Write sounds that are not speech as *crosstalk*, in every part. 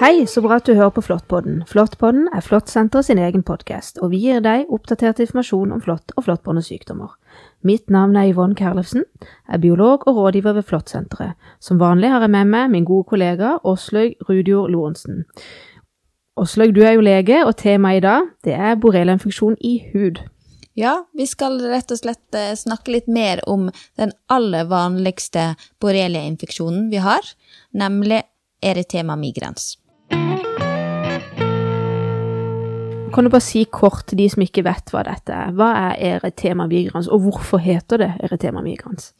Hei, så bra at du hører på Flåttpodden. Flåttpodden er Flåttsenteret sin egen podkast, og vi gir deg oppdatert informasjon om flått og flåttbårne sykdommer. Mitt navn er Yvonne Kerlefsen, er biolog og rådgiver ved Flåttsenteret. Som vanlig har jeg med meg min gode kollega Åslaug Rudjord Lorentzen. Åslaug, du er jo lege, og temaet i dag det er borreliainfeksjon i hud. Ja, vi skal rett og slett eh, snakke litt mer om den aller vanligste borreliainfeksjonen vi har, nemlig eritema migrans. Kan du bare si kort til de som ikke vet hva dette er? Hva er eretema migrans, og hvorfor heter det eretema migrans?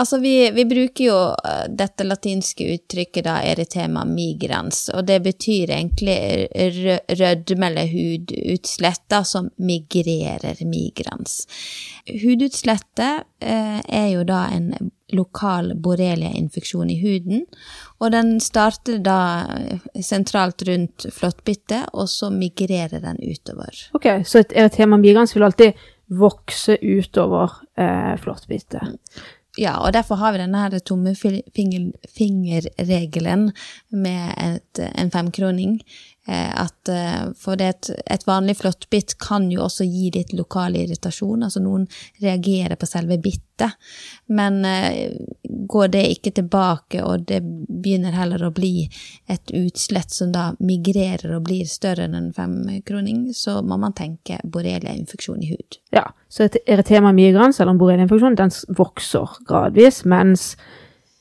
Altså, vi, vi, bruker jo eh, dette latinske uttrykket da, erythema migrans, og det betyr egentlig rødme eller hudutslett som migrerer migrans. Hudutslettet eh, er jo da en lokal borreliainfeksjon i huden, og den starter da sentralt rundt flåttbittet, og så migrerer den utover. Ok, så et eritema migrans vil alltid vokse utover eh, flåttbittet? Ja, og derfor har vi denne her tommefingerregelen med et, en femkroning. Eh, at, eh, for det et, et vanlig flåttbitt kan jo også gi litt lokal irritasjon. Altså noen reagerer på selve bittet. Men eh, går det ikke tilbake, og det begynner heller å bli et utslett som da migrerer og blir større enn en femkroning, så må man tenke borreliainfeksjon i hud. Ja, så et erytema migrans, eller en borreliainfeksjon, den vokser gradvis, mens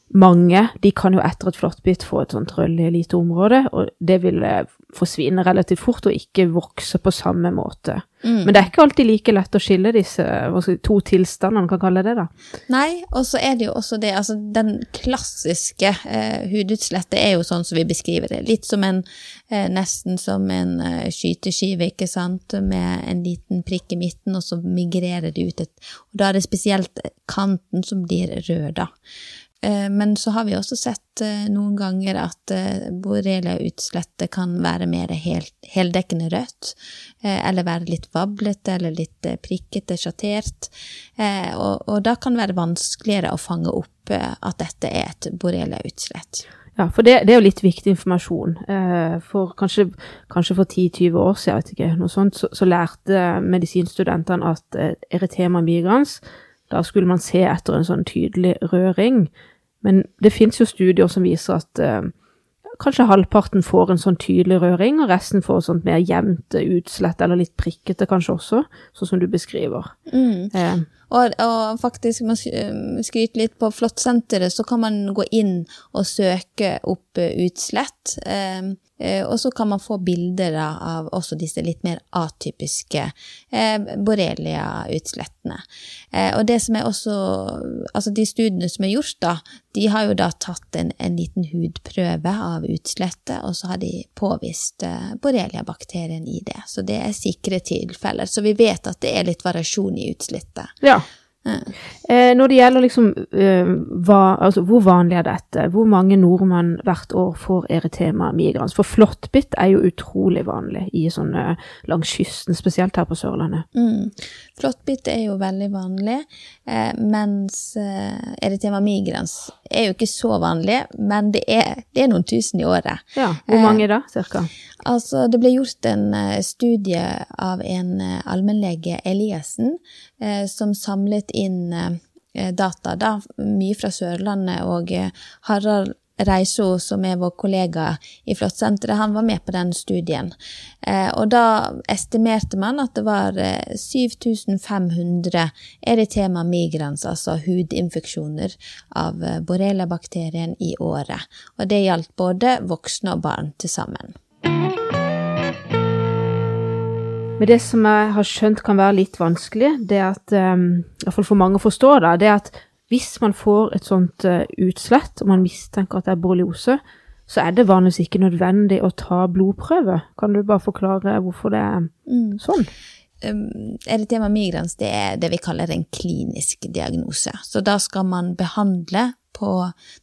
mange de kan jo etter et flåttbitt få et sånt rødlig lite område, og det vil eh, forsvinne relativt fort og ikke vokse på samme måte. Mm. Men det er ikke alltid like lett å skille disse to tilstandene, kan kalle det da. Nei, og så er det jo også det, altså den klassiske eh, hudutslettet er jo sånn som vi beskriver det. Litt som en, eh, nesten som en eh, skyteskive, ikke sant, med en liten prikk i midten, og så migrerer det ut et Og da er det spesielt kanten som blir rød, da. Eh, men så har vi også sett eh, noen ganger at eh, borrelia-utslettet kan være mer heldekkende rødt, eller være litt vablete eller litt prikkete, sjattert. Og, og da kan det være vanskeligere å fange opp at dette er et borrelia-utslett. Ja, for det, det, er jo litt viktig informasjon. For kanskje, kanskje for 10-20 år siden, vet ikke, noe sånt, så, så lærte medisinstudentene at erytema migrans da skulle man se etter en sånn tydelig røring. Men det fins jo studier som viser at eh, kanskje halvparten får en sånn tydelig røring, og resten får sånt mer jevnt utslett, eller litt prikkete kanskje også, sånn som du beskriver. Mm. Eh. Og, og, faktisk, man skryter litt på Flåttsenteret, så kan man gå inn og søke opp utslett. Eh, Eh, og så kan man få bilder av også disse litt mer atypiske eh, borrelia-utslettene. Eh, og det som er også Altså de studiene som er gjort, da, de har jo da tatt en, en liten hudprøve av utslettet, og så har de påvist borrelia-bakterien i det. Så det er sikre tilfeller. Så vi vet at det er litt variasjon i utslettet. Ja. Eh, når det gjelder liksom eh, hva, altså, hvor vanlig er dette, hvor mange nordmenn hvert år får erytema migrans? For flåttbitt er jo utrolig vanlig i sånne langs kysten, spesielt her på Sørlandet. Mm. Flåttbitt er jo veldig vanlig, eh, mens eh, erytema migrans er jo ikke så vanlig, men det er, det er noen tusen i året. Ja, Hvor mange da, cirka? Altså, det ble gjort en studie av en allmennlege, Eliassen, som samlet inn data, da, mye fra Sørlandet, og Harald Reiso, som er vår kollega i Flåttsenteret, han var med på den studien. og da estimerte man at det var 7500 eritema migrans, altså hudinfeksjoner av borrelia-bakterien i året. Og det gjaldt både voksne og barn til sammen. Men det som jeg har skjønt kan være litt vanskelig, det er at um, Iallfall for mange å forstå, da, det er at hvis man får et sånt uh, utslett, og man mistenker at det er borreliose, så er det vanligvis ikke nødvendig å ta blodprøve. Kan du bare forklare hvorfor det er mm. sånn? Um, erytema migrans det er det vi kaller en klinisk diagnose. Så da skal man behandle på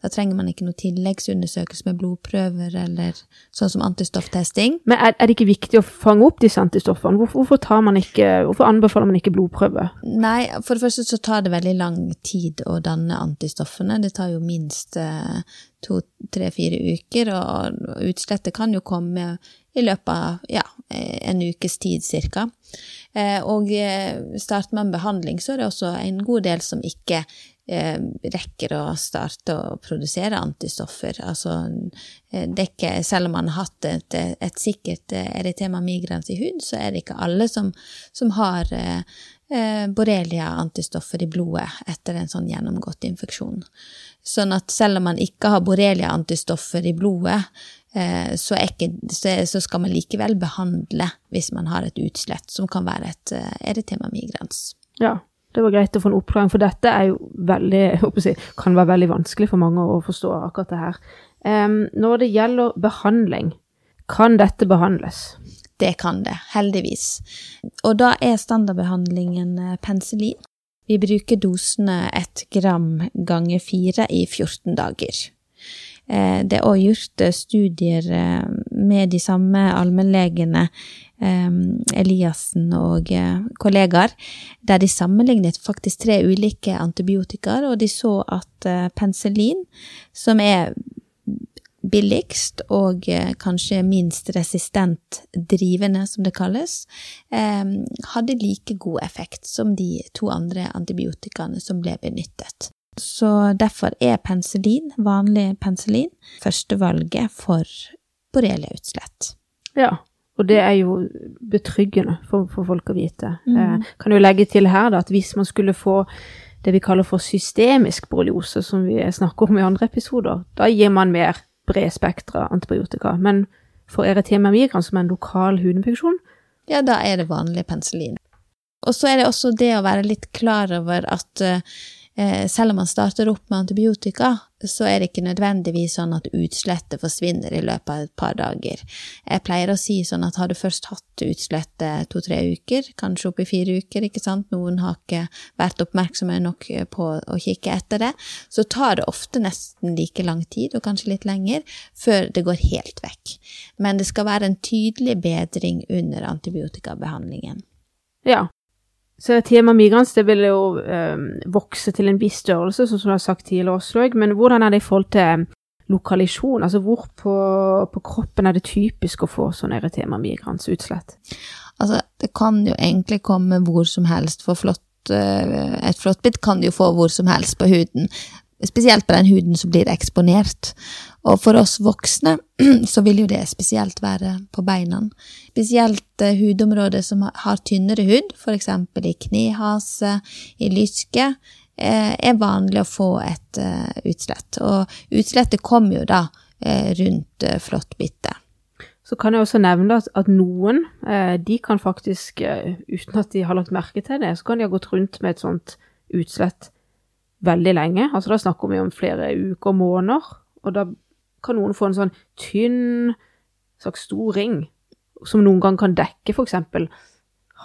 Da trenger man ikke noe tilleggsundersøkelse med blodprøver eller sånn som antistofftesting. Men er, er, det ikke viktig å fange opp disse antistoffene? Hvorfor, hvorfor, man ikke, hvorfor anbefaler man ikke blodprøve? Nei, for det første så tar det veldig lang tid å danne antistoffene. Det tar jo minst eh, to, tre, fire uker, og utslettet kan jo komme i løpet av ja, en ukes tid cirka. Eh, og starter man behandling, så er det også en god del som ikke eh, rekker å starte å produsere antistoffer. Altså, ikke, selv om man har hatt et, et sikkert eritema migrans i hud, så er det ikke alle som, som har eh, borrelia-antistoffer i blodet etter en sånn gjennomgått infeksjon. Sånn at selv om man ikke har borrelia-antistoffer i blodet, eh, så, ikke, så, skal man likevel behandle hvis man har et utslett som kan være et eh, erytema migrans. Ja, det var greit å få en oppklaring, for dette er jo veldig, si, kan være veldig vanskelig for mange å forstå akkurat det her. Um, når det gjelder behandling, kan dette behandles? Det kan det, heldigvis. Og da er standardbehandlingen eh, penicillin. Vi bruker dosene ett gram ganger fire i 14 dager. Eh, det er òg gjort eh, studier med de samme allmennlegene, Eliassen og kollegaer, der de sammenlignet faktisk tre ulike antibiotikaer, og de så at penicillin, som er billigst og eh, kanskje minst resistent drivende, som det kalles, eh, hadde like god effekt som de to andre antibiotikaene som ble benyttet. Så derfor er penicillin, vanlig penicillin, førstevalget for borreliautslett. Ja, og det er jo betryggende for, for folk å vite. Mm. Eh, kan jo legge til her da, at hvis man skulle få det vi kaller for systemisk borreliose, som vi snakker om i andre episoder, da gir man mer bredspektra antibiotika. Men for erytema migrans, som er en lokal hudinfeksjon Ja, da er det vanlig penicillin. Og så er det også det å være litt klar over at uh, selv om man starter opp med antibiotika, så er det ikke nødvendigvis sånn at utslettet forsvinner i løpet av et par dager. Jeg pleier å si sånn at har du først hatt utslettet to-tre uker, kanskje opp i fire uker, ikke sant, noen har ikke vært oppmerksomme nok på å kikke etter det, så tar det ofte nesten like lang tid, og kanskje litt lenger, før det går helt vekk. Men det skal være en tydelig bedring under antibiotikabehandlingen. Ja, så tema migrans det vil jo eh, vokse til en viss størrelse, sånn som du har sagt tidligere, også, Men hvordan er det i forhold til lokalisjon? Altså hvor på, på kroppen er det typisk å få sånne tema migrans utslett? Altså, det kan jo egentlig komme hvor som helst, for flott, øh, et flåttbitt kan du jo få hvor som helst på huden. Spesielt på den huden som blir eksponert. Og for oss voksne *clears throat* så vil jo det spesielt være på beina. Spesielt uh, hudområder som har tynnere hud, f.eks. i knehase, i lyske, uh, er vanlig å få et uh, utslett. Og utslettet kommer jo da rundt flåttbittet. Så kan jeg også nevne at, at noen de kan faktisk, uten at de har lagt merke til det, så kan de ha gått rundt med et sånt utslett veldig lenge. Altså da snakker vi om flere uker og måneder. Og da kan noen få en sånn tynn, slags stor ring, som noen gang kan dekke f.eks.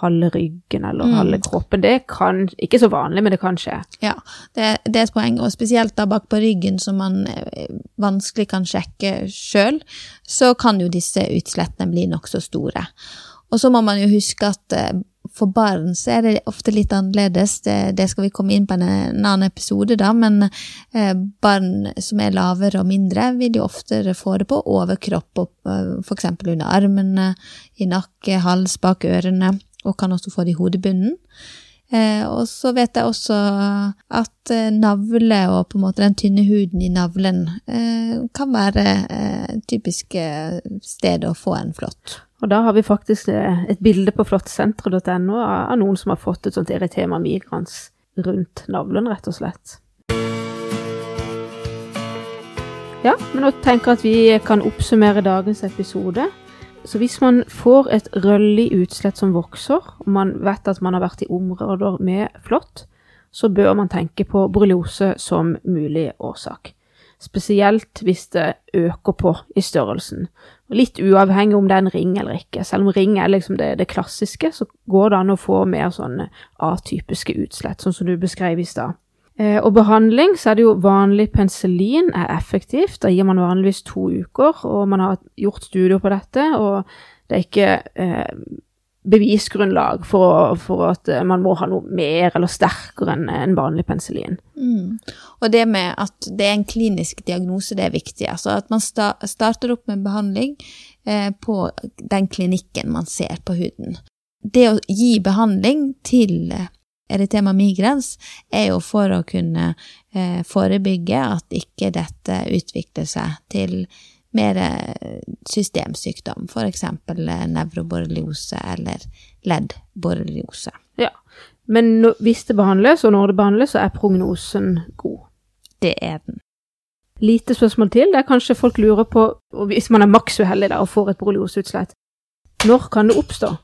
halve ryggen eller mm. halve kroppen. Det kan, ikke så vanlig, men det kan skje. Ja, det, det er et poeng, og spesielt da bak på ryggen, som man eh, vanskelig kan sjekke sjøl, så kan jo disse utslettene bli nokså store. Og så må man jo huske at eh, for barn så er det ofte litt annerledes. Det, det skal vi komme inn på en, en annen episode, da, men eh, barn som er lavere og mindre, vil jo oftere få det på overkropp, og, eh, f.eks. under armene, i nakke, hals, bak ørene, og kan også få det i hodebunnen. Eh, og så vet jeg også at eh, navle og på en måte den tynne huden i navlen eh, kan være eh, typisk sted å få en flått. Og da har vi faktisk eh, et bilde på flottsenteret.no av noen som har fått et sånt eritema migrans rundt navlen, rett og slett. Ja, men nå tenker jeg at vi kan oppsummere dagens episode. Så hvis man får et røllig utslett som vokser, og man vet at man har vært i områder med flått, så bør man tenke på borreliose som mulig årsak. Spesielt hvis det øker på i størrelsen. Litt uavhengig om det er en ring eller ikke. Selv om ring er liksom det, det klassiske, så går det an å få mer sånne atypiske utslett, sånn som du beskrev i stad. Eh, og behandling, så er det jo vanlig penicillin er effektivt. Da gir man vanligvis to uker, og man har gjort studier på dette, og det er ikke eh, bevisgrunnlag for, for, at man må ha noe mer eller sterkere enn en vanlig penicillin. Mm. Og det med at det er en klinisk diagnose, det er viktig. Altså at man sta starter opp med behandling eh, på den klinikken man ser på huden. Det å gi behandling til eritema migrens er jo for å kunne eh, forebygge at ikke dette utvikler seg til mer eh, systemsykdom, f.eks. Eh, nevroborreliose eller leddborreliose. Ja, men hvis det behandles, og når det behandles, så er prognosen god. Det er den. Lite spørsmål til. Det er kanskje folk lurer på, hvis man er maks uheldig og får et borrelioseutslett, når kan det oppstå?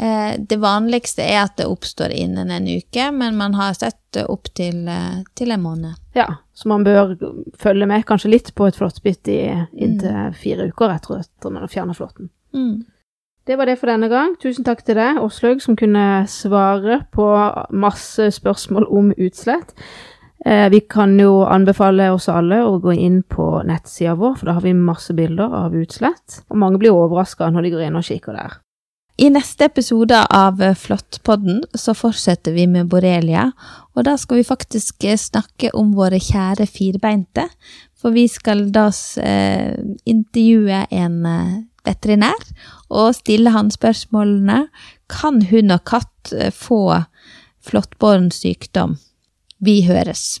Eh, det vanligste er at det oppstår innen en uke, men man har sett opp til, til en måned. Ja, så man bør følge med kanskje litt på et flåttbitt i inntil mm. fire uker etter at man har fjerna flåtten. Mm. Det var det for denne gang. Tusen takk til deg, Åslaug, som kunne svare på masse spørsmål om utslett. Eh, vi kan jo anbefale oss alle å gå inn på nettsida vår, for da har vi masse bilder av utslett. Og mange blir overraska når de går inn og kikker der. I neste episode av Flåttpodden så fortsetter vi med borrelia, og da skal vi faktisk snakke om våre kjære firbeinte. For vi skal da eh, intervjue en eh, veterinær og stille han spørsmålene Kan hund og katt eh, få flåttbåren sykdom? Vi høres.